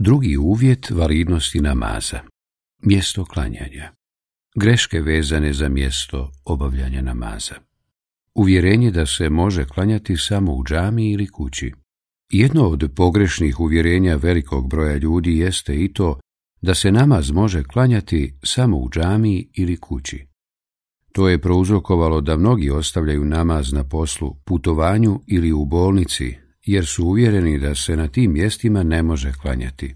Drugi uvjet validnosti namaza. Mjesto klanjanja. Greške vezane za mjesto obavljanja namaza. Uvjerenje da se može klanjati samo u džami ili kući. Jedno od pogrešnih uvjerenja velikog broja ljudi jeste i to da se namaz može klanjati samo u džami ili kući. To je prouzrokovalo da mnogi ostavljaju namaz na poslu, putovanju ili u bolnici jer su uvjereni da se na tim mjestima ne može klanjati.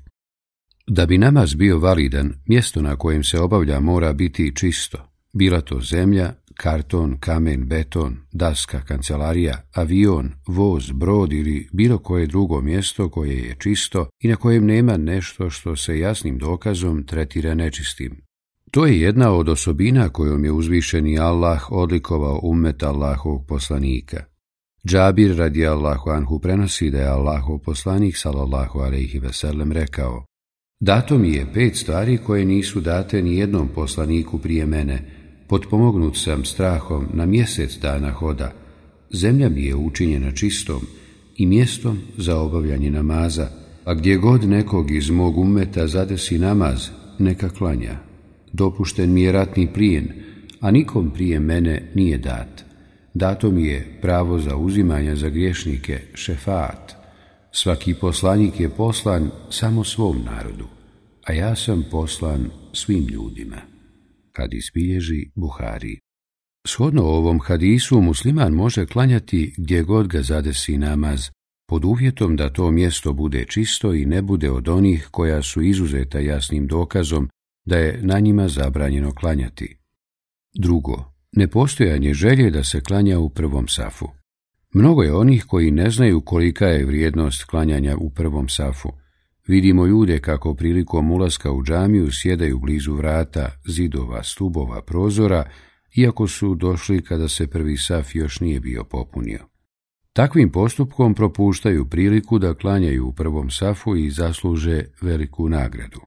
Da bi namaz bio validan, mjesto na kojem se obavlja mora biti čisto, bila to zemlja, karton, kamen, beton, daska, kancelarija, avion, voz, brod ili bilo koje drugo mjesto koje je čisto i na kojem nema nešto što se jasnim dokazom tretira nečistim. To je jedna od osobina kojom je uzvišeni Allah odlikovao umet Allahovog poslanika. Džabir radi Allahu anhu prenosi da je Allahov poslanik sallallahu alaihi sellem rekao Dato mi je pet stvari koje nisu date ni jednom poslaniku prije mene, potpomognut sam strahom na mjesec dana hoda, zemlja mi je učinjena čistom i mjestom za obavljanje namaza, a gdje god nekog iz mog umeta zadesi namaz, neka klanja. Dopušten mi je ratni plijen, a nikom prije mene nije dat dato mi je pravo za uzimanje za griješnike šefat. Svaki poslanik je poslan samo svom narodu, a ja sam poslan svim ljudima. Kad ispilježi Buhari. Shodno ovom hadisu musliman može klanjati gdje god ga zadesi namaz, pod uvjetom da to mjesto bude čisto i ne bude od onih koja su izuzeta jasnim dokazom da je na njima zabranjeno klanjati. Drugo, nepostojanje želje da se klanja u prvom safu. Mnogo je onih koji ne znaju kolika je vrijednost klanjanja u prvom safu. Vidimo ljude kako prilikom ulaska u džamiju sjedaju blizu vrata, zidova, stubova, prozora, iako su došli kada se prvi saf još nije bio popunio. Takvim postupkom propuštaju priliku da klanjaju u prvom safu i zasluže veliku nagradu.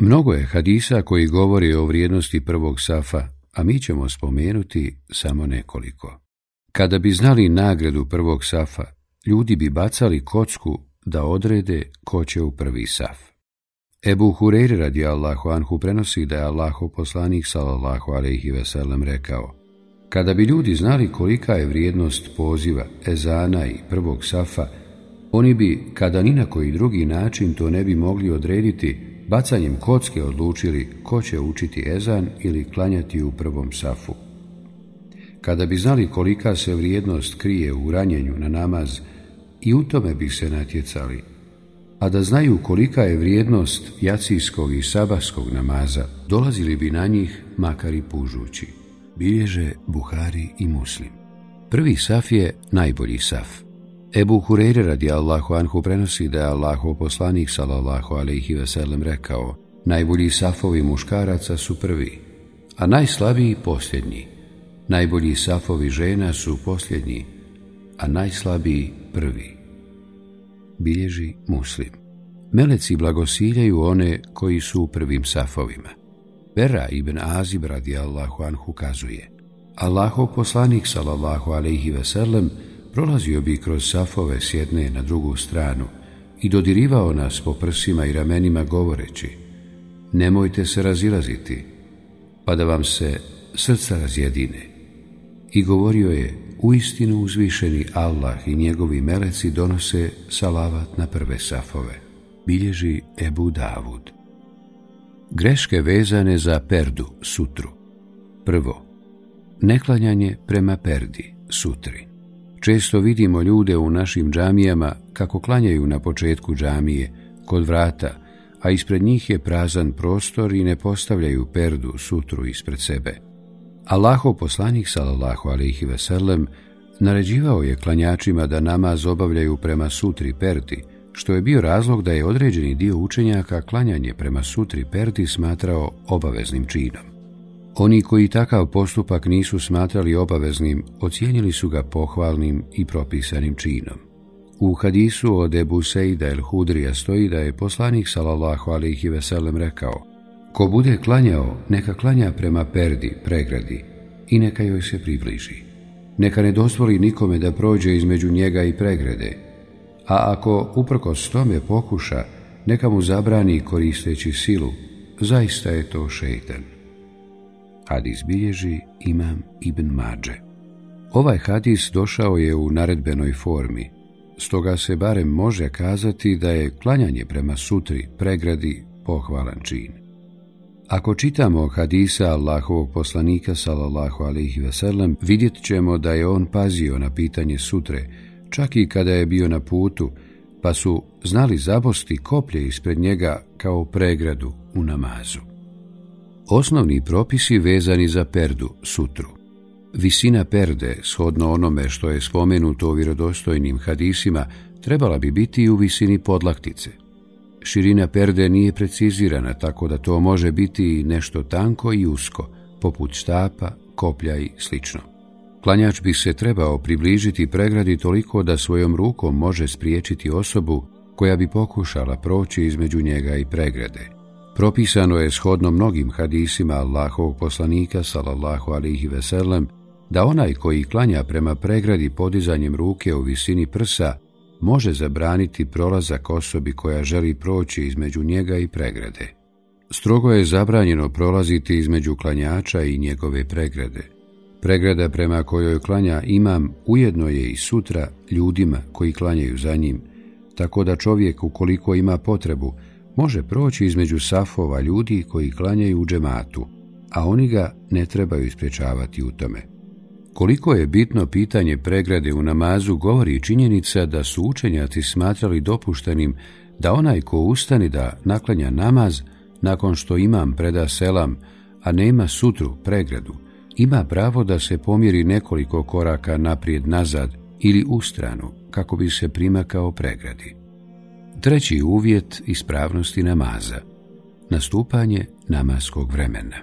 Mnogo je hadisa koji govori o vrijednosti prvog safa, a mi ćemo spomenuti samo nekoliko. Kada bi znali nagradu prvog safa, ljudi bi bacali kocku da odrede ko će u prvi saf. Ebu Hureyri radi Allahu Anhu prenosi da je Allahu poslanik sallallahu alaihi veselam rekao Kada bi ljudi znali kolika je vrijednost poziva, ezana i prvog safa, oni bi, kada ni na koji drugi način to ne bi mogli odrediti, bacanjem kocke odlučili ko će učiti ezan ili klanjati u prvom safu. Kada bi znali kolika se vrijednost krije u ranjenju na namaz, i u tome bi se natjecali, a da znaju kolika je vrijednost jacijskog i sabahskog namaza, dolazili bi na njih makar i pužući. Bilježe Buhari i Muslim. Prvi saf je najbolji saf. Ebu Hureyre radi Allahu Anhu prenosi da je Allahov poslanik sallallahu alaihi veselem rekao Najbolji safovi muškaraca su prvi, a najslabiji posljednji. Najbolji safovi žena su posljednji, a najslabiji prvi. Bilježi muslim. Meleci blagosiljaju one koji su u prvim safovima. Vera ibn Azib radijallahu Anhu kazuje Allahov poslanik salallahu alaihi veselem prolazio bi kroz safove s jedne na drugu stranu i dodirivao nas po prsima i ramenima govoreći Nemojte se razilaziti, pa da vam se srca razjedine. I govorio je, uistinu uzvišeni Allah i njegovi meleci donose salavat na prve safove. Bilježi Ebu Davud. Greške vezane za perdu sutru. Prvo, neklanjanje prema perdi sutri. Često vidimo ljude u našim džamijama kako klanjaju na početku džamije, kod vrata, a ispred njih je prazan prostor i ne postavljaju perdu sutru ispred sebe. Allaho poslanik sallallahu alejhi ve naređivao je klanjačima da namaz obavljaju prema sutri perdi, što je bio razlog da je određeni dio učenjaka klanjanje prema sutri perdi smatrao obaveznim činom. Oni koji takav postupak nisu smatrali obaveznim, ocijenili su ga pohvalnim i propisanim činom. U hadisu od Ebu Sejda el Hudrija stoji da je poslanik salallahu i veselem rekao Ko bude klanjao, neka klanja prema perdi, pregradi, i neka joj se približi. Neka ne dozvoli nikome da prođe između njega i pregrade, a ako uprkos tome pokuša, neka mu zabrani koristeći silu, zaista je to šeitan. Hadis bilježi Imam Ibn Mađe. Ovaj hadis došao je u naredbenoj formi, stoga se barem može kazati da je klanjanje prema sutri pregradi pohvalan čin. Ako čitamo hadisa Allahovog poslanika sallallahu alaihi veselem, vidjet ćemo da je on pazio na pitanje sutre, čak i kada je bio na putu, pa su znali zabosti koplje ispred njega kao pregradu u namazu. Osnovni propisi vezani za perdu, sutru. Visina perde, shodno onome što je spomenuto u vjerodostojnim hadisima, trebala bi biti i u visini podlaktice. Širina perde nije precizirana, tako da to može biti i nešto tanko i usko, poput štapa, koplja i slično. Klanjač bi se trebao približiti pregradi toliko da svojom rukom može spriječiti osobu koja bi pokušala proći između njega i pregrade. Propisano je shodno mnogim hadisima Allahovog poslanika sallallahu ve veselem da onaj koji klanja prema pregradi podizanjem ruke u visini prsa može zabraniti prolazak osobi koja želi proći između njega i pregrade. Strogo je zabranjeno prolaziti između klanjača i njegove pregrade. Pregrada prema kojoj klanja imam ujedno je i sutra ljudima koji klanjaju za njim, tako da čovjek ukoliko ima potrebu može proći između safova ljudi koji klanjaju u džematu, a oni ga ne trebaju ispriječavati u tome. Koliko je bitno pitanje pregrade u namazu govori činjenica da su učenjaci smatrali dopuštenim da onaj ko ustani da naklanja namaz nakon što imam preda selam, a nema sutru pregradu, ima pravo da se pomjeri nekoliko koraka naprijed nazad ili u stranu kako bi se primakao pregradi. Treći uvjet ispravnosti namaza nastupanje namaskog vremena.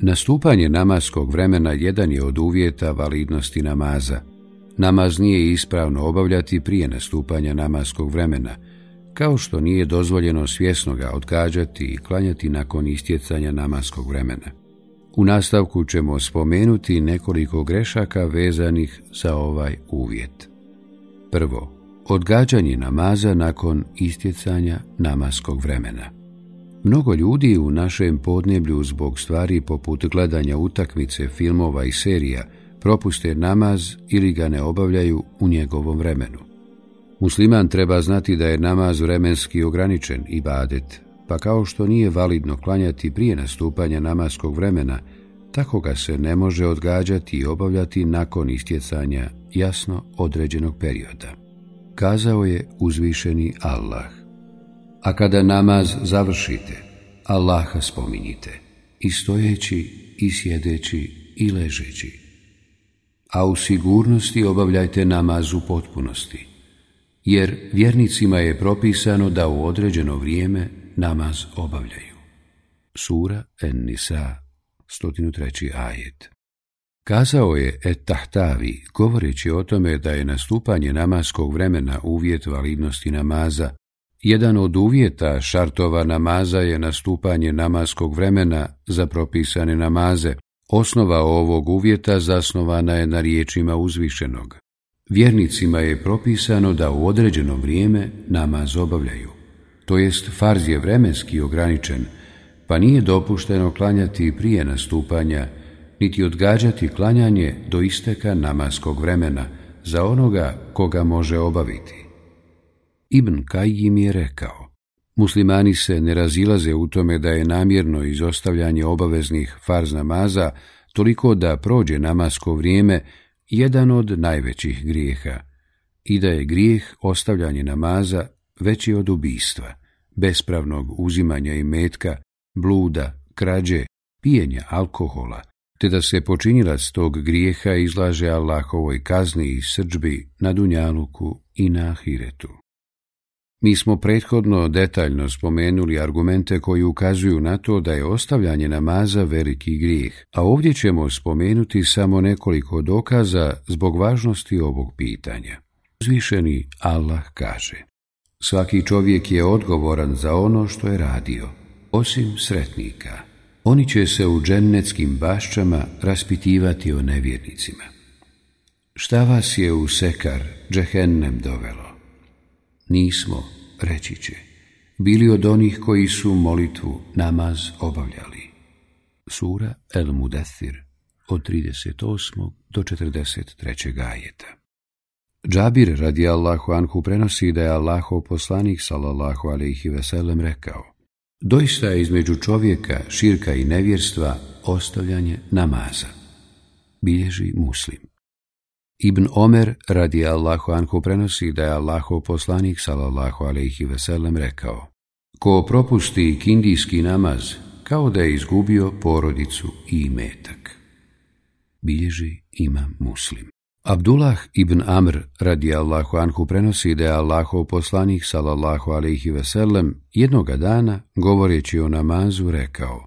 Nastupanje namaskog vremena jedan je od uvjeta validnosti namaza. Namaz nije ispravno obavljati prije nastupanja namaskog vremena, kao što nije dozvoljeno svjesno ga odgađati i klanjati nakon istjecanja namaskog vremena. U nastavku ćemo spomenuti nekoliko grešaka vezanih za ovaj uvjet. Prvo, odgađanje namaza nakon istjecanja namaskog vremena. Mnogo ljudi u našem podneblju zbog stvari poput gledanja utakmice, filmova i serija propuste namaz ili ga ne obavljaju u njegovom vremenu. Musliman treba znati da je namaz vremenski ograničen i badet, pa kao što nije validno klanjati prije nastupanja namaskog vremena, tako ga se ne može odgađati i obavljati nakon istjecanja jasno određenog perioda kazao je uzvišeni Allah. A kada namaz završite, Allaha spominjite, i stojeći, i sjedeći, i ležeći. A u sigurnosti obavljajte namaz u potpunosti, jer vjernicima je propisano da u određeno vrijeme namaz obavljaju. Sura En-Nisa, 103. ajet. Kazao je et tahtavi, govoreći o tome da je nastupanje namaskog vremena uvjet validnosti namaza. Jedan od uvjeta šartova namaza je nastupanje namaskog vremena za propisane namaze. Osnova ovog uvjeta zasnovana je na riječima uzvišenog. Vjernicima je propisano da u određeno vrijeme namaz obavljaju. To jest farz je vremenski ograničen, pa nije dopušteno klanjati prije nastupanja niti odgađati klanjanje do isteka namaskog vremena za onoga koga može obaviti. Ibn Kajim je rekao, muslimani se ne razilaze u tome da je namjerno izostavljanje obaveznih farz namaza toliko da prođe namasko vrijeme jedan od najvećih grijeha i da je grijeh ostavljanje namaza veći od ubistva, bespravnog uzimanja i metka, bluda, krađe, pijenja alkohola, te da se s tog grijeha izlaže Allahovoj kazni i srđbi na Dunjaluku i na Ahiretu. Mi smo prethodno detaljno spomenuli argumente koji ukazuju na to da je ostavljanje namaza veliki grijeh, a ovdje ćemo spomenuti samo nekoliko dokaza zbog važnosti ovog pitanja. Zvišeni Allah kaže Svaki čovjek je odgovoran za ono što je radio, osim sretnika oni će se u džennetskim bašćama raspitivati o nevjernicima. Šta vas je u sekar, džehennem dovelo? Nismo, reći će, bili od onih koji su molitvu namaz obavljali. Sura El Mudathir od 38. do 43. ajeta. Džabir radi Allahu Anhu prenosi da je Allaho poslanik sallallahu alaihi veselem rekao Doista je između čovjeka, širka i nevjerstva ostavljanje namaza. Bilježi muslim. Ibn Omer radi Allahu Anhu prenosi da je Allahov poslanik sallallahu alaihi veselem rekao Ko propusti kindijski namaz, kao da je izgubio porodicu i metak. Bilježi ima muslim. Abdullah ibn Amr radi Allahu anhu prenosi da je Allahov poslanik salallahu alaihi veselem jednoga dana, govoreći o namazu, rekao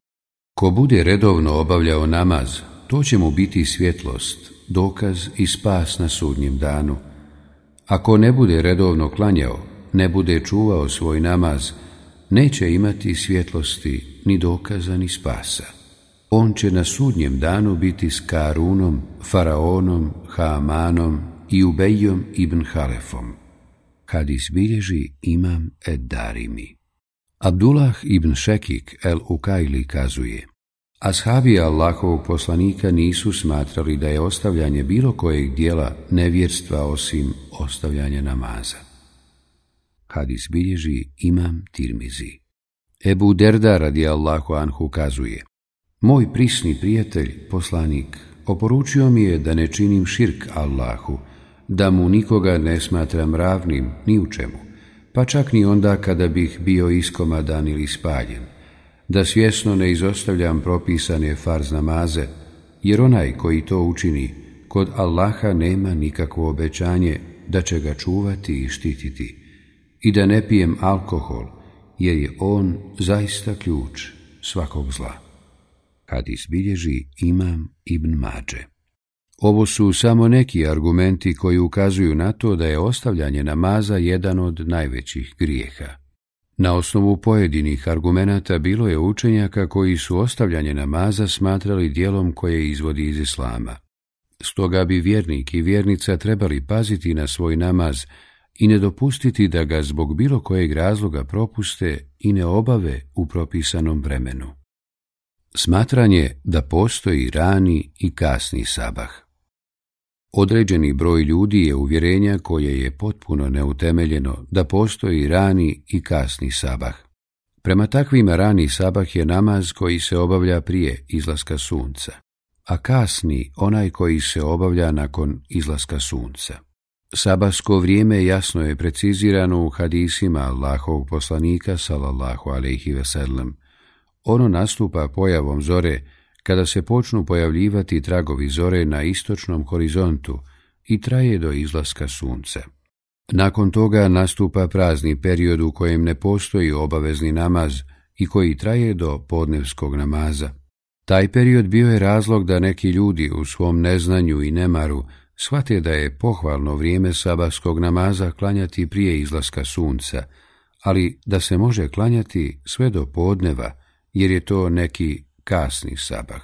Ko bude redovno obavljao namaz, to će mu biti svjetlost, dokaz i spas na sudnjem danu. Ako ne bude redovno klanjao, ne bude čuvao svoj namaz, neće imati svjetlosti ni dokaza ni spasa. On će na sudnjem danu biti s Karunom, Faraonom, Hamanom i Ubejom ibn Halefom. Kad izbilježi imam ed darimi. Abdullah ibn Šekik el ukaili kazuje Ashabi Allahovog poslanika nisu smatrali da je ostavljanje bilo kojeg dijela nevjerstva osim ostavljanja namaza. Kad izbilježi imam Tirmizi. Ebu Derda radi Allahu Anhu kazuje moj prisni prijatelj, poslanik, oporučio mi je da ne činim širk Allahu, da mu nikoga ne smatram ravnim ni u čemu, pa čak ni onda kada bih bio iskomadan ili spaljen, da svjesno ne izostavljam propisane farz namaze, jer onaj koji to učini, kod Allaha nema nikakvo obećanje da će ga čuvati i štititi, i da ne pijem alkohol, jer je on zaista ključ svakog zla. Kad bilježi Imam ibn Mađe. Ovo su samo neki argumenti koji ukazuju na to da je ostavljanje namaza jedan od najvećih grijeha. Na osnovu pojedinih argumenata bilo je učenjaka koji su ostavljanje namaza smatrali dijelom koje izvodi iz islama. Stoga bi vjernik i vjernica trebali paziti na svoj namaz i ne dopustiti da ga zbog bilo kojeg razloga propuste i ne obave u propisanom vremenu. Smatranje da postoji rani i kasni sabah. Određeni broj ljudi je uvjerenja koje je potpuno neutemeljeno da postoji rani i kasni sabah. Prema takvima rani sabah je namaz koji se obavlja prije izlaska sunca, a kasni onaj koji se obavlja nakon izlaska sunca. Sabasko vrijeme jasno je precizirano u hadisima Allahovog poslanika sallallahu alejhi ve ono nastupa pojavom zore kada se počnu pojavljivati tragovi zore na istočnom horizontu i traje do izlaska sunca. Nakon toga nastupa prazni period u kojem ne postoji obavezni namaz i koji traje do podnevskog namaza. Taj period bio je razlog da neki ljudi u svom neznanju i nemaru shvate da je pohvalno vrijeme sabahskog namaza klanjati prije izlaska sunca, ali da se može klanjati sve do podneva, jer je to neki kasni sabah.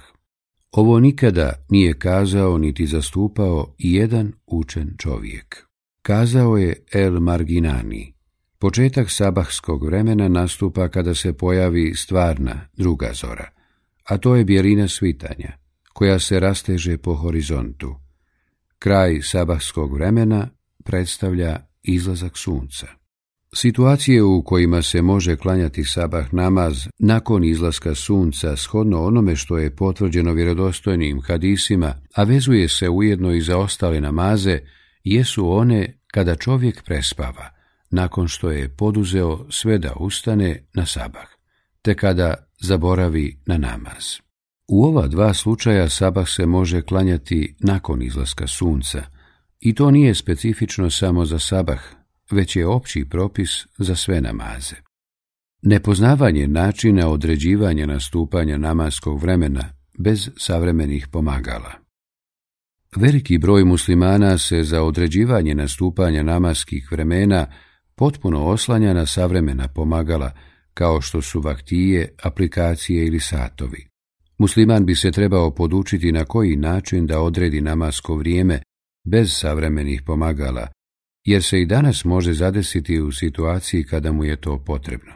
Ovo nikada nije kazao niti zastupao jedan učen čovjek. Kazao je El Marginani. Početak sabahskog vremena nastupa kada se pojavi stvarna druga zora, a to je bjelina svitanja, koja se rasteže po horizontu. Kraj sabahskog vremena predstavlja izlazak sunca. Situacije u kojima se može klanjati sabah namaz nakon izlaska sunca shodno onome što je potvrđeno vjerodostojnim hadisima, a vezuje se ujedno i za ostale namaze, jesu one kada čovjek prespava, nakon što je poduzeo sve da ustane na sabah, te kada zaboravi na namaz. U ova dva slučaja sabah se može klanjati nakon izlaska sunca, i to nije specifično samo za sabah, već je opći propis za sve namaze. Nepoznavanje načina određivanja nastupanja namaskog vremena bez savremenih pomagala. Veliki broj muslimana se za određivanje nastupanja namaskih vremena potpuno oslanja na savremena pomagala, kao što su vaktije, aplikacije ili satovi. Musliman bi se trebao podučiti na koji način da odredi namasko vrijeme bez savremenih pomagala, jer se i danas može zadesiti u situaciji kada mu je to potrebno.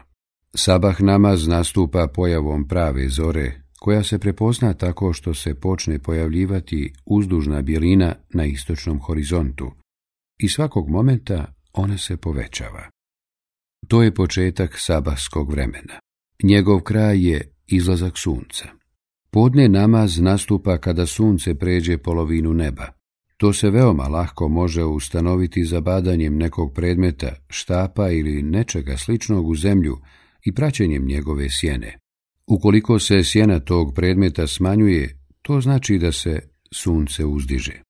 Sabah namaz nastupa pojavom prave zore, koja se prepozna tako što se počne pojavljivati uzdužna bjelina na istočnom horizontu i svakog momenta ona se povećava. To je početak sabahskog vremena. Njegov kraj je izlazak sunca. Podne namaz nastupa kada sunce pređe polovinu neba. To se veoma lahko može ustanoviti zabadanjem nekog predmeta, štapa ili nečega sličnog u zemlju i praćenjem njegove sjene. Ukoliko se sjena tog predmeta smanjuje, to znači da se sunce uzdiže.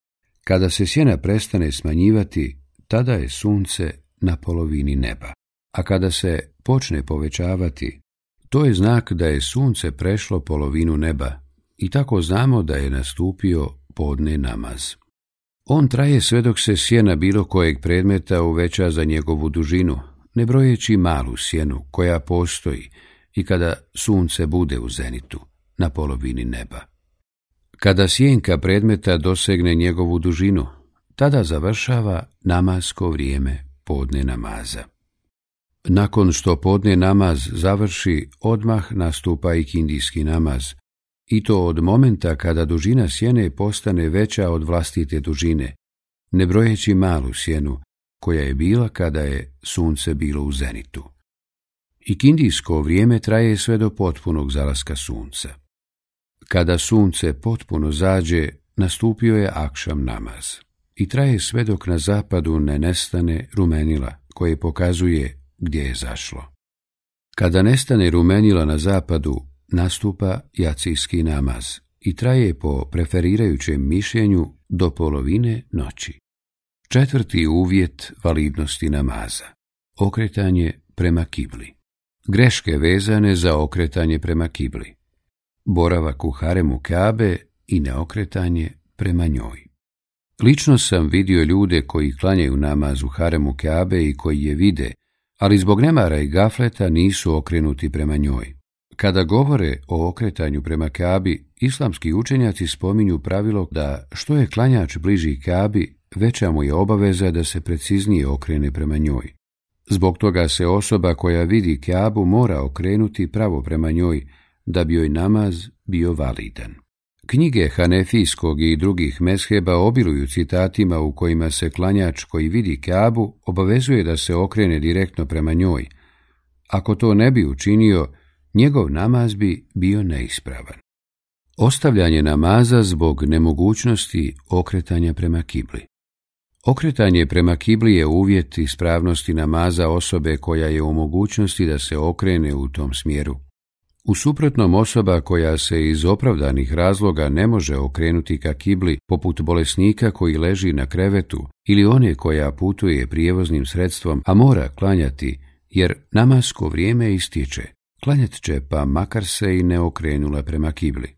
Kada se sjena prestane smanjivati, tada je sunce na polovini neba. A kada se počne povećavati, to je znak da je sunce prešlo polovinu neba i tako znamo da je nastupio podne namaz. On traje sve dok se sjena bilo kojeg predmeta uveća za njegovu dužinu, ne brojeći malu sjenu koja postoji i kada sunce bude u zenitu, na polovini neba. Kada sjenka predmeta dosegne njegovu dužinu, tada završava namasko vrijeme podne namaza. Nakon što podne namaz završi, odmah nastupa i kindijski namaz, i to od momenta kada dužina sjene postane veća od vlastite dužine, ne brojeći malu sjenu, koja je bila kada je sunce bilo u zenitu. I kindijsko vrijeme traje sve do potpunog zalaska sunca. Kada sunce potpuno zađe, nastupio je akšam namaz i traje sve dok na zapadu ne nestane rumenila koje pokazuje gdje je zašlo. Kada nestane rumenila na zapadu, nastupa jacijski namaz i traje po preferirajućem mišljenju do polovine noći. Četvrti uvjet validnosti namaza. Okretanje prema kibli. Greške vezane za okretanje prema kibli. Boravak u haremu Kabe i neokretanje prema njoj. Lično sam vidio ljude koji klanjaju namaz u haremu Kabe i koji je vide, ali zbog nemara i gafleta nisu okrenuti prema njoj. Kada govore o okretanju prema Kabi, islamski učenjaci spominju pravilo da što je klanjač bliži Kabi, veća mu je obaveza da se preciznije okrene prema njoj. Zbog toga se osoba koja vidi Kabu mora okrenuti pravo prema njoj, da bi joj namaz bio validan. Knjige Hanefijskog i drugih mesheba obiluju citatima u kojima se klanjač koji vidi Kabu obavezuje da se okrene direktno prema njoj. Ako to ne bi učinio, njegov namaz bi bio neispravan. Ostavljanje namaza zbog nemogućnosti okretanja prema kibli. Okretanje prema kibli je uvjet ispravnosti namaza osobe koja je u mogućnosti da se okrene u tom smjeru. U suprotnom osoba koja se iz opravdanih razloga ne može okrenuti ka kibli, poput bolesnika koji leži na krevetu ili one koja putuje prijevoznim sredstvom, a mora klanjati, jer namasko vrijeme ističe klanjat će, pa makar se i ne okrenula prema kibli.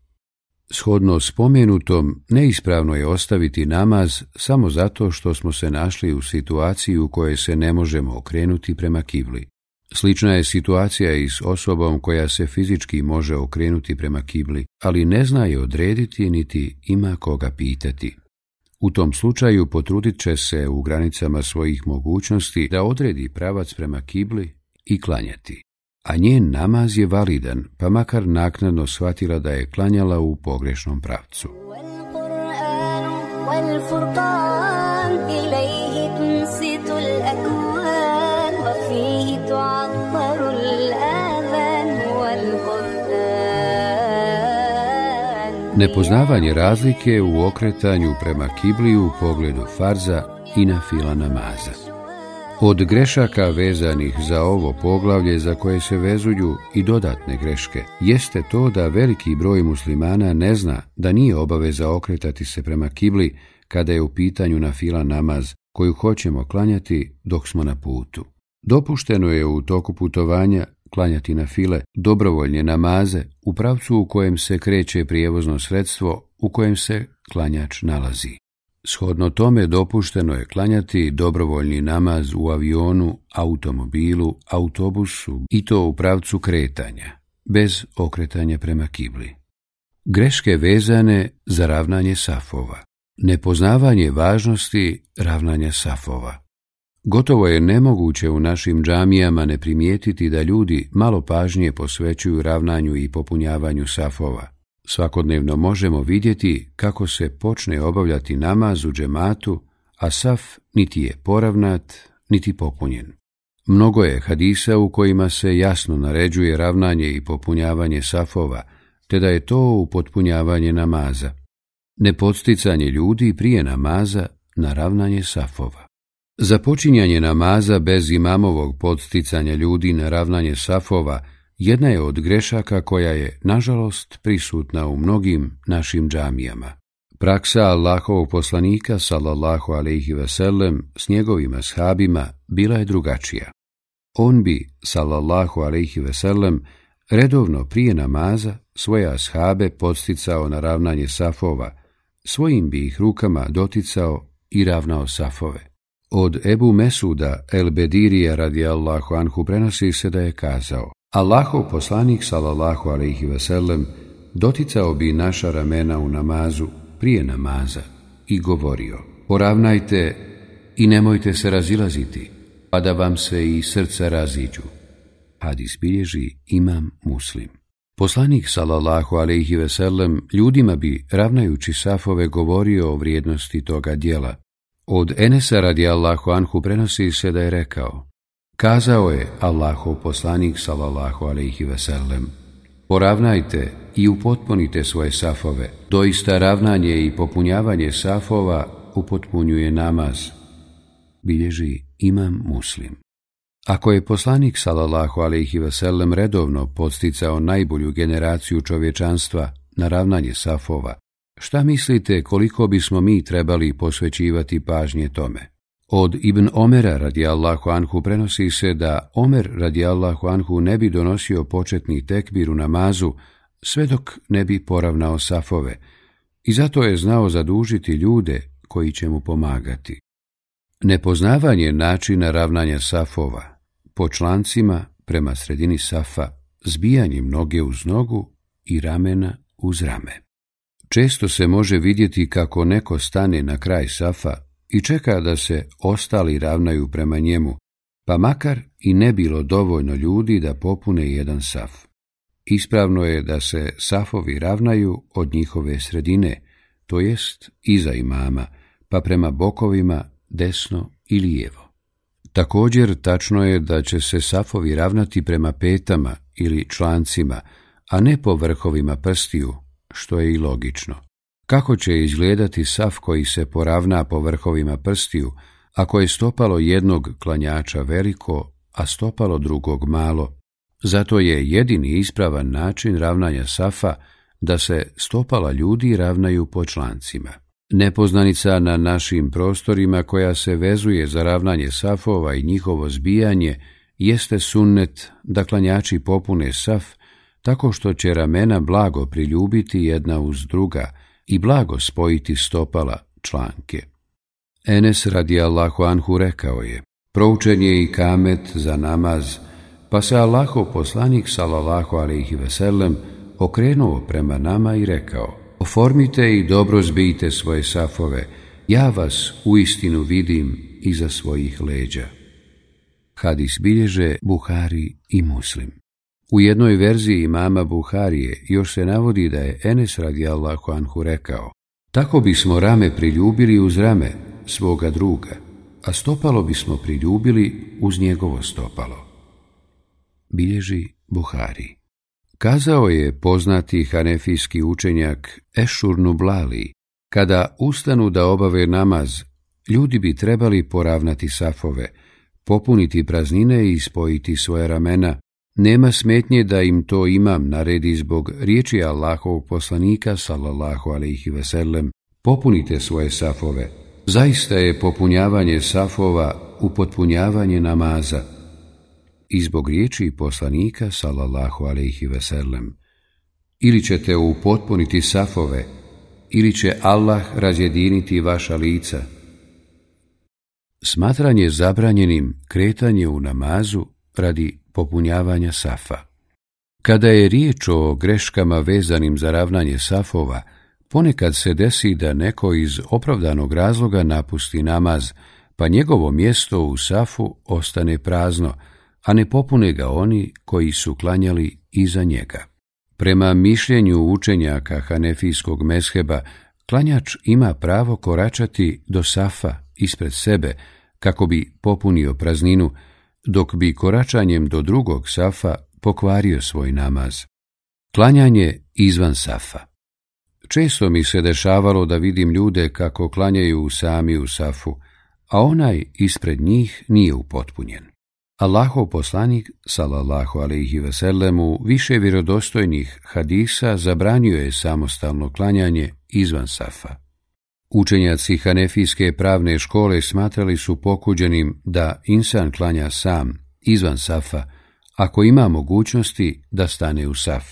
Shodno spomenutom, neispravno je ostaviti namaz samo zato što smo se našli u situaciji u kojoj se ne možemo okrenuti prema kibli. Slična je situacija i s osobom koja se fizički može okrenuti prema kibli, ali ne zna je odrediti niti ima koga pitati. U tom slučaju potrudit će se u granicama svojih mogućnosti da odredi pravac prema kibli i klanjati a njen namaz je validan, pa makar naknadno shvatila da je klanjala u pogrešnom pravcu. Nepoznavanje razlike u okretanju prema kibliju u pogledu farza i na fila namaza. Od grešaka vezanih za ovo poglavlje za koje se vezuju i dodatne greške, jeste to da veliki broj muslimana ne zna da nije obaveza okretati se prema kibli kada je u pitanju na fila namaz koju hoćemo klanjati dok smo na putu. Dopušteno je u toku putovanja klanjati na file dobrovoljne namaze u pravcu u kojem se kreće prijevozno sredstvo u kojem se klanjač nalazi. Shodno tome dopušteno je klanjati dobrovoljni namaz u avionu, automobilu, autobusu i to u pravcu kretanja, bez okretanja prema kibli. Greške vezane za ravnanje safova. Nepoznavanje važnosti ravnanja safova. Gotovo je nemoguće u našim džamijama ne primijetiti da ljudi malo pažnje posvećuju ravnanju i popunjavanju safova. Svakodnevno možemo vidjeti kako se počne obavljati namaz u džematu, a saf niti je poravnat, niti popunjen. Mnogo je hadisa u kojima se jasno naređuje ravnanje i popunjavanje safova, te da je to upotpunjavanje namaza. Nepodsticanje ljudi prije namaza na ravnanje safova. Započinjanje namaza bez imamovog podsticanja ljudi na ravnanje safova jedna je od grešaka koja je, nažalost, prisutna u mnogim našim džamijama. Praksa Allahovog poslanika, sallallahu alaihi veselem, s njegovim ashabima bila je drugačija. On bi, sallallahu alaihi veselem, redovno prije namaza svoje ashabe podsticao na ravnanje safova, svojim bi ih rukama doticao i ravnao safove. Od Ebu Mesuda el Bedirija radi Allahu Anhu prenosi se da je kazao Allahov poslanik sallallahu ve sellem doticao bi naša ramena u namazu prije namaza i govorio Poravnajte i nemojte se razilaziti, pa da vam se i srca raziđu. Hadis bilježi imam muslim. Poslanik sallallahu ve sellem ljudima bi, ravnajući safove, govorio o vrijednosti toga dijela. Od Enesa radi Allahu Anhu prenosi se da je rekao Kazao je Allahov poslanik sallallahu alaihi sellem: poravnajte i upotpunite svoje safove, doista ravnanje i popunjavanje safova upotpunjuje namaz. Bilježi imam muslim. Ako je poslanik sallallahu alaihi sellem redovno posticao najbolju generaciju čovječanstva na ravnanje safova, šta mislite koliko bismo mi trebali posvećivati pažnje tome? Od Ibn Omera radijallahu anhu prenosi se da Omer radijallahu anhu ne bi donosio početni tekbir u namazu sve dok ne bi poravnao safove i zato je znao zadužiti ljude koji će mu pomagati. Nepoznavanje načina ravnanja safova po člancima prema sredini safa zbijanjem noge uz nogu i ramena uz rame. Često se može vidjeti kako neko stane na kraj safa i čeka da se ostali ravnaju prema njemu, pa makar i ne bilo dovoljno ljudi da popune jedan saf. Ispravno je da se safovi ravnaju od njihove sredine, to jest iza imama, pa prema bokovima desno i lijevo. Također tačno je da će se safovi ravnati prema petama ili člancima, a ne po vrhovima prstiju, što je i logično. Kako će izgledati saf koji se poravna po vrhovima prstiju, ako je stopalo jednog klanjača veliko, a stopalo drugog malo? Zato je jedini ispravan način ravnanja safa da se stopala ljudi ravnaju po člancima. Nepoznanica na našim prostorima koja se vezuje za ravnanje safova i njihovo zbijanje jeste sunnet da klanjači popune saf tako što će ramena blago priljubiti jedna uz druga, i blago spojiti stopala članke. Enes radi Allahu Anhu rekao je, proučen je i kamet za namaz, pa se Allahov poslanik salallahu alaihi veselem okrenuo prema nama i rekao, oformite i dobro zbijte svoje safove, ja vas u istinu vidim iza svojih leđa. Hadis bilježe Buhari i Muslim. U jednoj verziji imama Buharije još se navodi da je Enes radijallahu anhu rekao Tako bismo rame priljubili uz rame svoga druga, a stopalo bismo priljubili uz njegovo stopalo. Bilježi Buhari. Kazao je poznati hanefijski učenjak ešurnu blali, kada ustanu da obave namaz, ljudi bi trebali poravnati safove, popuniti praznine i spojiti svoje ramena, nema smetnje da im to imam naredi zbog riječi Allahovog poslanika sallallahu alaihi veselem. Popunite svoje safove. Zaista je popunjavanje safova upotpunjavanje namaza. I zbog riječi poslanika sallallahu alaihi veselem. Ili ćete upotpuniti safove, ili će Allah razjediniti vaša lica. Smatranje zabranjenim kretanje u namazu radi popunjavanja safa. Kada je riječ o greškama vezanim za ravnanje safova, ponekad se desi da neko iz opravdanog razloga napusti namaz, pa njegovo mjesto u safu ostane prazno, a ne popune ga oni koji su klanjali iza njega. Prema mišljenju učenjaka Hanefijskog mesheba, klanjač ima pravo koračati do safa ispred sebe, kako bi popunio prazninu, dok bi koračanjem do drugog safa pokvario svoj namaz. Klanjanje izvan safa Često mi se dešavalo da vidim ljude kako klanjaju sami u safu, a onaj ispred njih nije upotpunjen. Allahov poslanik, salallahu alaihi veselemu, više vjerodostojnih hadisa zabranio je samostalno klanjanje izvan safa. Učenjaci Hanefijske pravne škole smatrali su pokuđenim da insan klanja sam, izvan safa, ako ima mogućnosti da stane u saf.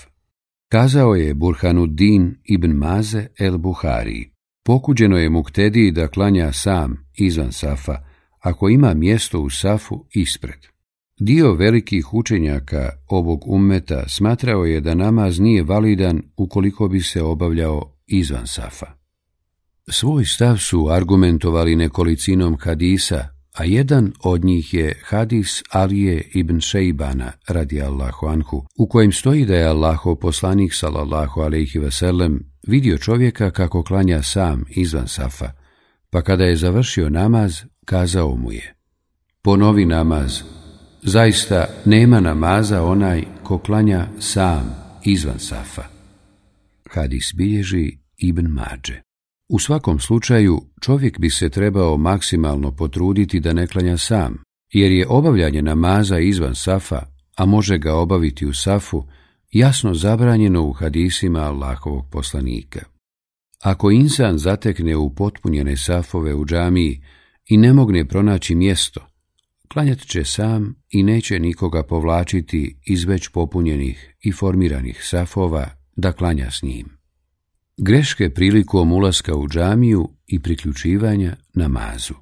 Kazao je Burhanuddin ibn Maze el Buhari. Pokuđeno je muktediji da klanja sam, izvan safa, ako ima mjesto u safu ispred. Dio velikih učenjaka ovog ummeta smatrao je da namaz nije validan ukoliko bi se obavljao izvan safa. Svoj stav su argumentovali nekolicinom hadisa, a jedan od njih je hadis Alije ibn Šeibana, radi Allahu Anhu, u kojem stoji da je Allaho poslanik, salallahu alaihi vidio čovjeka kako klanja sam izvan safa, pa kada je završio namaz, kazao mu je, ponovi namaz, zaista nema namaza onaj ko klanja sam izvan safa. Hadis bilježi Ibn Mađe. U svakom slučaju, čovjek bi se trebao maksimalno potruditi da ne klanja sam, jer je obavljanje namaza izvan safa, a može ga obaviti u safu, jasno zabranjeno u hadisima Allahovog poslanika. Ako insan zatekne u potpunjene safove u džamiji i ne mogne pronaći mjesto, klanjat će sam i neće nikoga povlačiti iz već popunjenih i formiranih safova da klanja s njim. Greške prilikom ulaska u džamiju i priključivanja namazu.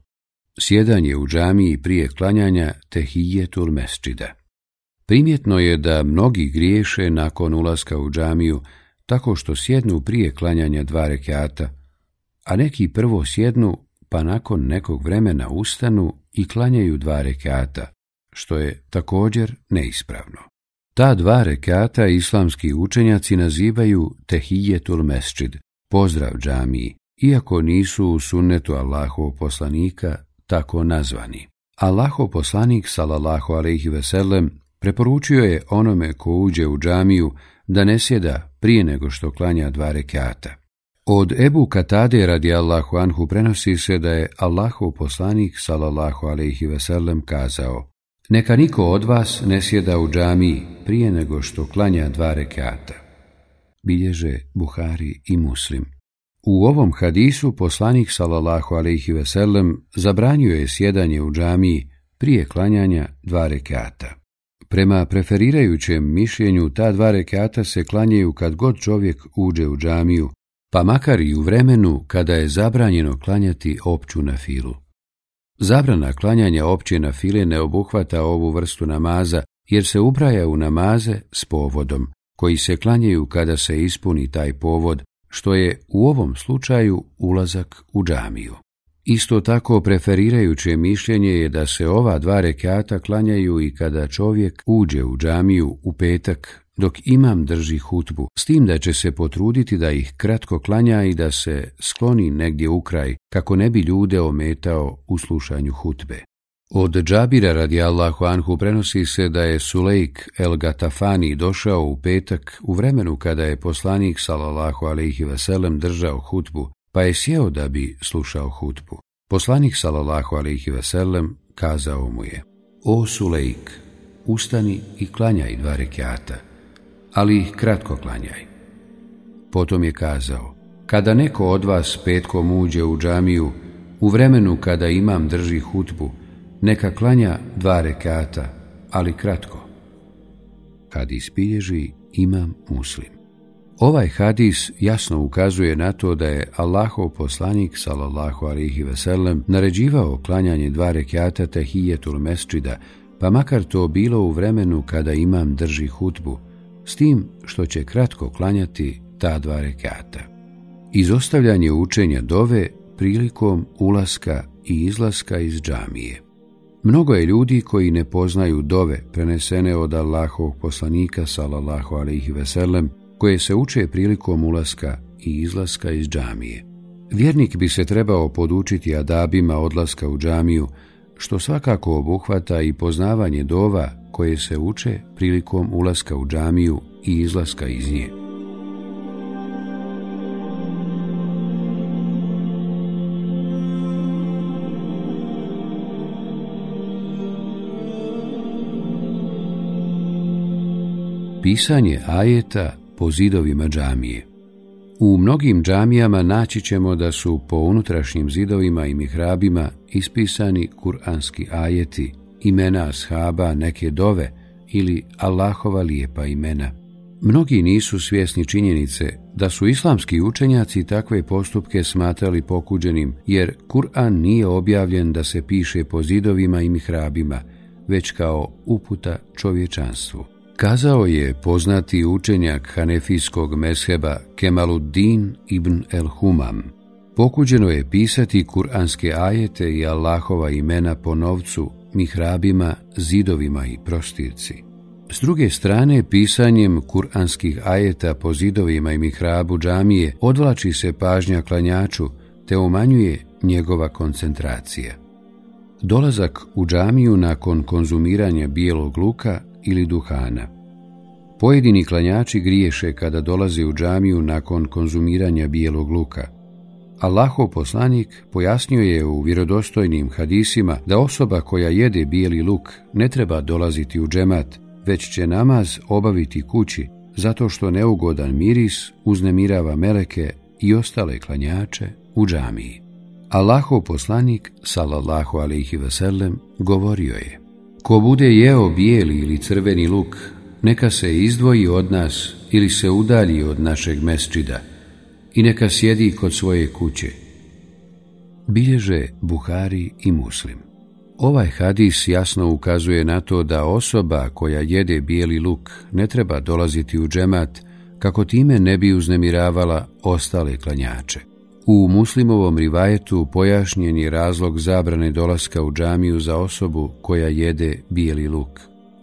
Sjedanje u džamiji prije klanjanja tehijetul mesčida. Primjetno je da mnogi griješe nakon ulaska u džamiju tako što sjednu prije klanjanja dva rekata, a neki prvo sjednu pa nakon nekog vremena ustanu i klanjaju dva rekata, što je također neispravno. Ta dva rekata islamski učenjaci nazivaju tehijetul mesčid, pozdrav džamiji, iako nisu u sunnetu Allahov poslanika tako nazvani. Allahov poslanik, salallahu alaihi veselem, preporučio je onome ko uđe u džamiju da ne sjeda prije nego što klanja dva rekata. Od Ebu Katade radi Allahu Anhu prenosi se da je Allahov poslanik, salallahu alaihi veselem, kazao neka niko od vas ne sjeda u džamiji prije nego što klanja dva rekata. Bilježe Buhari i Muslim. U ovom hadisu poslanik sallallahu alejhi ve sellem zabranio sjedanje u džamiji prije klanjanja dva rekata. Prema preferirajućem mišljenju ta dva rekata se klanjaju kad god čovjek uđe u džamiju, pa makar i u vremenu kada je zabranjeno klanjati opću na filu. Zabrana klanjanja općina file ne obuhvata ovu vrstu namaza, jer se ubraja u namaze s povodom, koji se klanjaju kada se ispuni taj povod, što je u ovom slučaju ulazak u džamiju. Isto tako preferirajuće mišljenje je da se ova dva rekata klanjaju i kada čovjek uđe u džamiju u petak, dok imam drži hutbu, s tim da će se potruditi da ih kratko klanja i da se skloni negdje u kraj, kako ne bi ljude ometao u slušanju hutbe. Od Džabira radi Allahu Anhu prenosi se da je Sulejk El Gatafani došao u petak u vremenu kada je poslanik sallallahu alaihi veselem držao hutbu, pa je sjeo da bi slušao hutbu. Poslanik salallahu alaihi veselem kazao mu je, O Sulejk, ustani i klanjaj dva rekiata, ali ih kratko klanjaj. Potom je kazao, kada neko od vas petkom uđe u džamiju, u vremenu kada imam drži hutbu, neka klanja dva rekata, ali kratko. Kad ispilježi imam muslim. Ovaj hadis jasno ukazuje na to da je Allahov poslanik sallallahu alihi veselem naređivao klanjanje dva rekiata tehijetul mesčida, pa makar to bilo u vremenu kada imam drži hutbu, s tim što će kratko klanjati ta dva rekata. Izostavljanje učenja dove prilikom ulaska i izlaska iz džamije. Mnogo je ljudi koji ne poznaju dove prenesene od Allahovog poslanika sallallahu alihi ve koje se uče prilikom ulaska i izlaska iz džamije. Vjernik bi se trebao podučiti adabima odlaska u džamiju, što svakako obuhvata i poznavanje dova koje se uče prilikom ulaska u džamiju i izlaska iz nje. Pisanje ajeta po zidovima džamije. U mnogim džamijama naći ćemo da su po unutrašnjim zidovima i mihrabima ispisani kuranski ajeti, imena ashaba, neke dove ili Allahova lijepa imena. Mnogi nisu svjesni činjenice da su islamski učenjaci takve postupke smatrali pokuđenim, jer Kur'an nije objavljen da se piše po zidovima i mihrabima, već kao uputa čovječanstvu. Kazao je poznati učenjak hanefijskog mesheba Kemaluddin ibn el Humam. Pokuđeno je pisati kuranske ajete i Allahova imena po novcu, mihrabima, zidovima i prostirci. S druge strane, pisanjem kuranskih ajeta po zidovima i mihrabu džamije odvlači se pažnja klanjaču te umanjuje njegova koncentracija. Dolazak u džamiju nakon konzumiranja bijelog luka ili duhana. Pojedini klanjači griješe kada dolaze u džamiju nakon konzumiranja bijelog luka. Allahov poslanik pojasnio je u vjerodostojnim hadisima da osoba koja jede bijeli luk ne treba dolaziti u džemat, već će namaz obaviti kući, zato što neugodan miris uznemirava meleke i ostale klanjače u džamiji. Allahov poslanik, salallahu alaihi veselem, govorio je Ko bude jeo bijeli ili crveni luk, neka se izdvoji od nas ili se udalji od našeg mesčida i neka sjedi kod svoje kuće. Bilježe Buhari i Muslim. Ovaj hadis jasno ukazuje na to da osoba koja jede bijeli luk ne treba dolaziti u džemat kako time ne bi uznemiravala ostale klanjače. U muslimovom rivajetu pojašnjen je razlog zabrane dolaska u džamiju za osobu koja jede bijeli luk.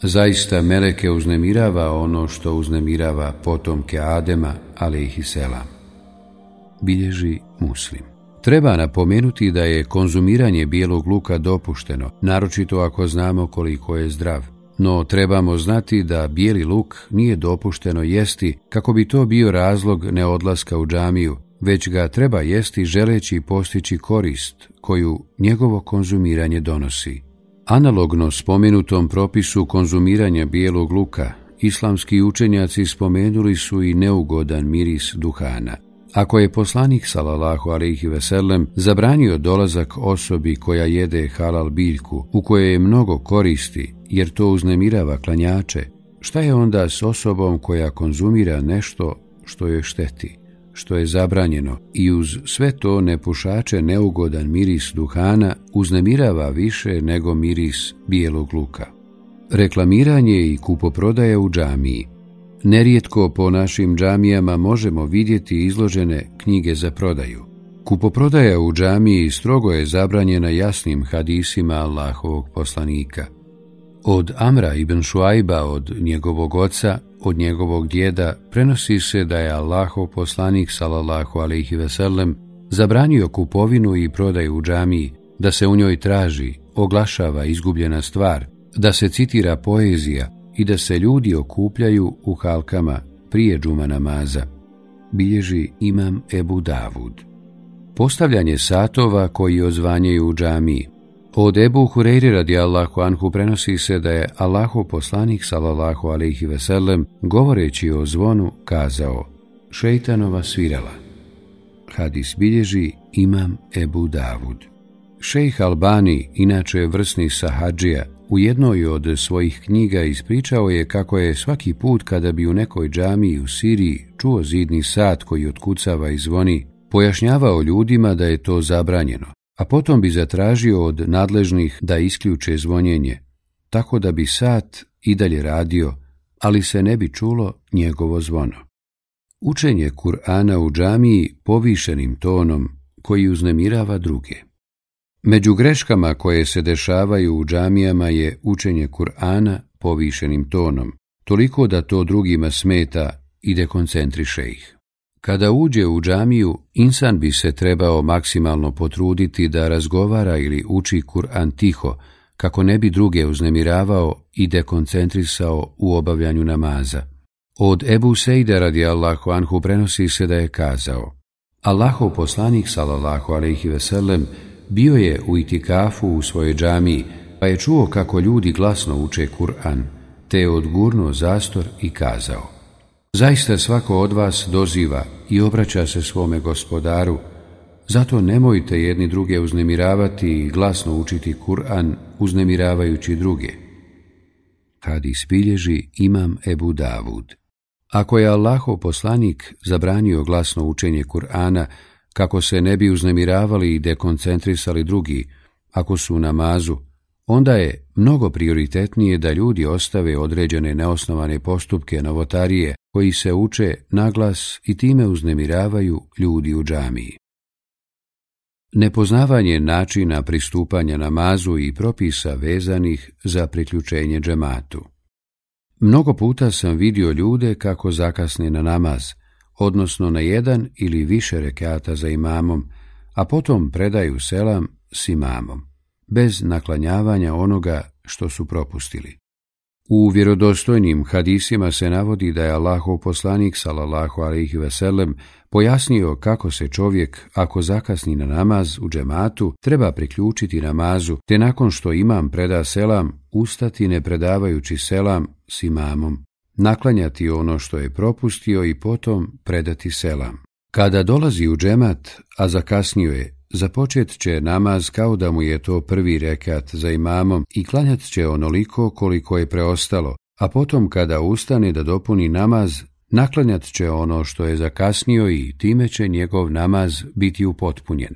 Zaista Meleke uznemirava ono što uznemirava potomke Adema, ali ih i sela. Bilježi muslim. Treba napomenuti da je konzumiranje bijelog luka dopušteno, naročito ako znamo koliko je zdrav. No trebamo znati da bijeli luk nije dopušteno jesti kako bi to bio razlog neodlaska u džamiju, već ga treba jesti želeći postići korist koju njegovo konzumiranje donosi. Analogno spomenutom propisu konzumiranja bijelog luka, islamski učenjaci spomenuli su i neugodan miris duhana. Ako je poslanik salalahu alaihi veselem zabranio dolazak osobi koja jede halal biljku, u kojoj je mnogo koristi, jer to uznemirava klanjače, šta je onda s osobom koja konzumira nešto što joj šteti? što je zabranjeno i uz sve to nepušače neugodan miris duhana uznemirava više nego miris bijelog luka. Reklamiranje i kupoprodaja u džamiji Nerijetko po našim džamijama možemo vidjeti izložene knjige za prodaju. Kupoprodaja u džamiji strogo je zabranjena jasnim hadisima Allahovog poslanika – od Amra ibn Šuajba, od njegovog oca, od njegovog djeda, prenosi se da je Allahov poslanik salallahu alaihi veselem zabranio kupovinu i prodaju u džamiji, da se u njoj traži, oglašava izgubljena stvar, da se citira poezija i da se ljudi okupljaju u halkama prije džuma namaza. Bilježi imam Ebu Davud. Postavljanje satova koji ozvanjaju u džamiji, od Ebu Hureyri radi Allahu Anhu prenosi se da je Allahu poslanik salallahu alaihi veselem govoreći o zvonu kazao Šeitanova svirala. Hadis bilježi imam Ebu Davud. Šejh Albani, inače vrsni sahadžija, u jednoj od svojih knjiga ispričao je kako je svaki put kada bi u nekoj džamiji u Siriji čuo zidni sat koji otkucava i zvoni, pojašnjavao ljudima da je to zabranjeno, a potom bi zatražio od nadležnih da isključe zvonjenje, tako da bi sat i dalje radio, ali se ne bi čulo njegovo zvono. Učenje Kur'ana u džamiji povišenim tonom koji uznemirava druge. Među greškama koje se dešavaju u džamijama je učenje Kur'ana povišenim tonom, toliko da to drugima smeta i dekoncentriše ih. Kada uđe u džamiju, insan bi se trebao maksimalno potruditi da razgovara ili uči Kur'an tiho, kako ne bi druge uznemiravao i dekoncentrisao u obavljanju namaza. Od Ebu Sejda radi Allahu Anhu prenosi se da je kazao Allahov poslanik salallahu alaihi veselem bio je u itikafu u svojoj džamiji, pa je čuo kako ljudi glasno uče Kur'an, te je odgurnuo zastor i kazao Zaista svako od vas doziva i obraća se svome gospodaru, zato nemojte jedni druge uznemiravati i glasno učiti Kur'an uznemiravajući druge. Kad bilježi Imam Ebu Davud. Ako je Allahov poslanik zabranio glasno učenje Kur'ana, kako se ne bi uznemiravali i dekoncentrisali drugi, ako su u namazu, onda je mnogo prioritetnije da ljudi ostave određene neosnovane postupke novotarije koji se uče naglas i time uznemiravaju ljudi u džamiji. Nepoznavanje načina pristupanja namazu i propisa vezanih za priključenje džematu. Mnogo puta sam vidio ljude kako zakasne na namaz, odnosno na jedan ili više rekata za imamom, a potom predaju selam s imamom bez naklanjavanja onoga što su propustili. U vjerodostojnim hadisima se navodi da je Allahov poslanik sallallahu alejhi ve sellem pojasnio kako se čovjek ako zakasni na namaz u džematu treba priključiti namazu, te nakon što imam preda selam ustati ne predavajući selam s imamom, naklanjati ono što je propustio i potom predati selam. Kada dolazi u džemat, a zakasnio je, Započet će namaz kao da mu je to prvi rekat za imamom i klanjat će onoliko koliko je preostalo, a potom kada ustane da dopuni namaz, naklanjat će ono što je zakasnio i time će njegov namaz biti upotpunjen.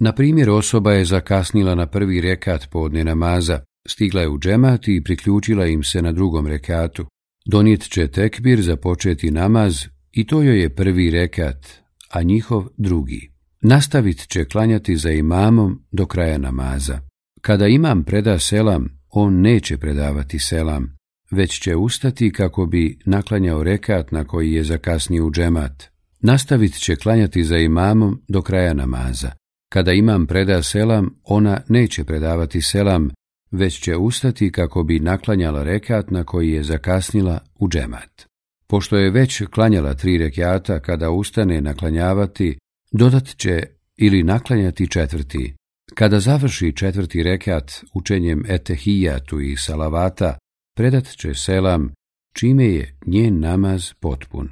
Na primjer, osoba je zakasnila na prvi rekat podne namaza, stigla je u džemat i priključila im se na drugom rekatu. Donijet će tekbir započeti namaz i to joj je prvi rekat, a njihov drugi. Nastavit će klanjati za imamom do kraja namaza. Kada imam preda selam, on neće predavati selam, već će ustati kako bi naklanjao rekat na koji je zakasnio u džemat. Nastavit će klanjati za imamom do kraja namaza. Kada imam preda selam, ona neće predavati selam, već će ustati kako bi naklanjala rekat na koji je zakasnila u džemat. Pošto je već klanjala tri rekjata, kada ustane naklanjavati, Dodat će ili naklanjati četvrti. Kada završi četvrti rekat učenjem etehijatu i salavata, predat će selam, čime je njen namaz potpun.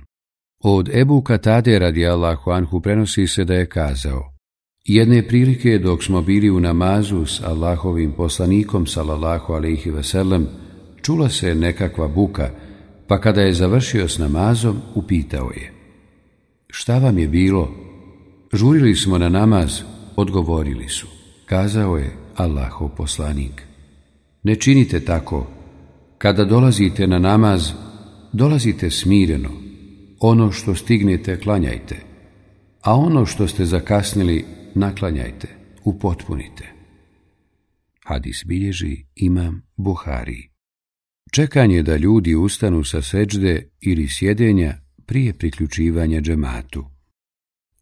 Od Ebu Katade radi Allahu Anhu prenosi se da je kazao Jedne prilike dok smo bili u namazu s Allahovim poslanikom salallahu alaihi veselem, čula se nekakva buka, pa kada je završio s namazom, upitao je Šta vam je bilo? Žurili smo na namaz, odgovorili su. Kazao je Allahov poslanik. Ne činite tako. Kada dolazite na namaz, dolazite smireno. Ono što stignete, klanjajte. A ono što ste zakasnili, naklanjajte, upotpunite. Hadis bilježi imam Buhari. Čekanje da ljudi ustanu sa seđde ili sjedenja prije priključivanja džematu.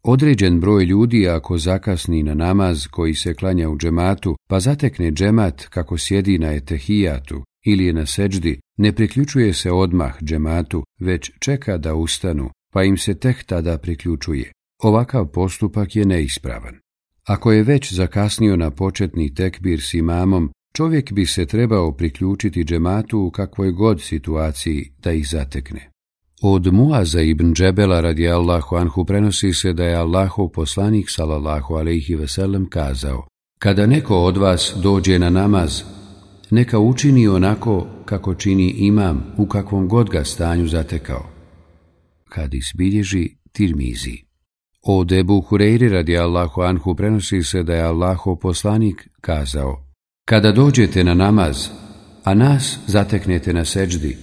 Određen broj ljudi ako zakasni na namaz koji se klanja u džematu, pa zatekne džemat kako sjedi na etehijatu ili je na seđdi, ne priključuje se odmah džematu, već čeka da ustanu, pa im se tek tada priključuje. Ovakav postupak je neispravan. Ako je već zakasnio na početni tekbir s imamom, čovjek bi se trebao priključiti džematu u kakvoj god situaciji da ih zatekne. Od Muaza ibn Džebela radi Allahu anhu prenosi se da je Allahov poslanik salallahu alaihi veselem kazao Kada neko od vas dođe na namaz, neka učini onako kako čini imam u kakvom god ga stanju zatekao. Kad bilježi Tirmizi. Od Ebu Hureyri radi Allahu anhu prenosi se da je Allahov poslanik kazao Kada dođete na namaz, a nas zateknete na seđdi,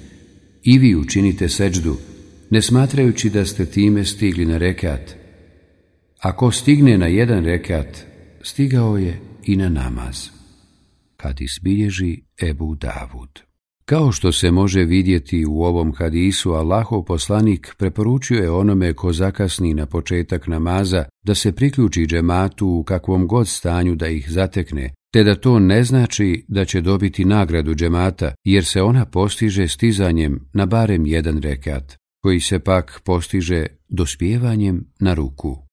i vi učinite seđdu, ne smatrajući da ste time stigli na rekat. Ako stigne na jedan rekat, stigao je i na namaz. Kad isbilježi Ebu Davud. Kao što se može vidjeti u ovom hadisu, Allahov poslanik preporučio je onome ko zakasni na početak namaza da se priključi džematu u kakvom god stanju da ih zatekne, te da to ne znači da će dobiti nagradu džemata, jer se ona postiže stizanjem na barem jedan rekat, koji se pak postiže dospijevanjem na ruku.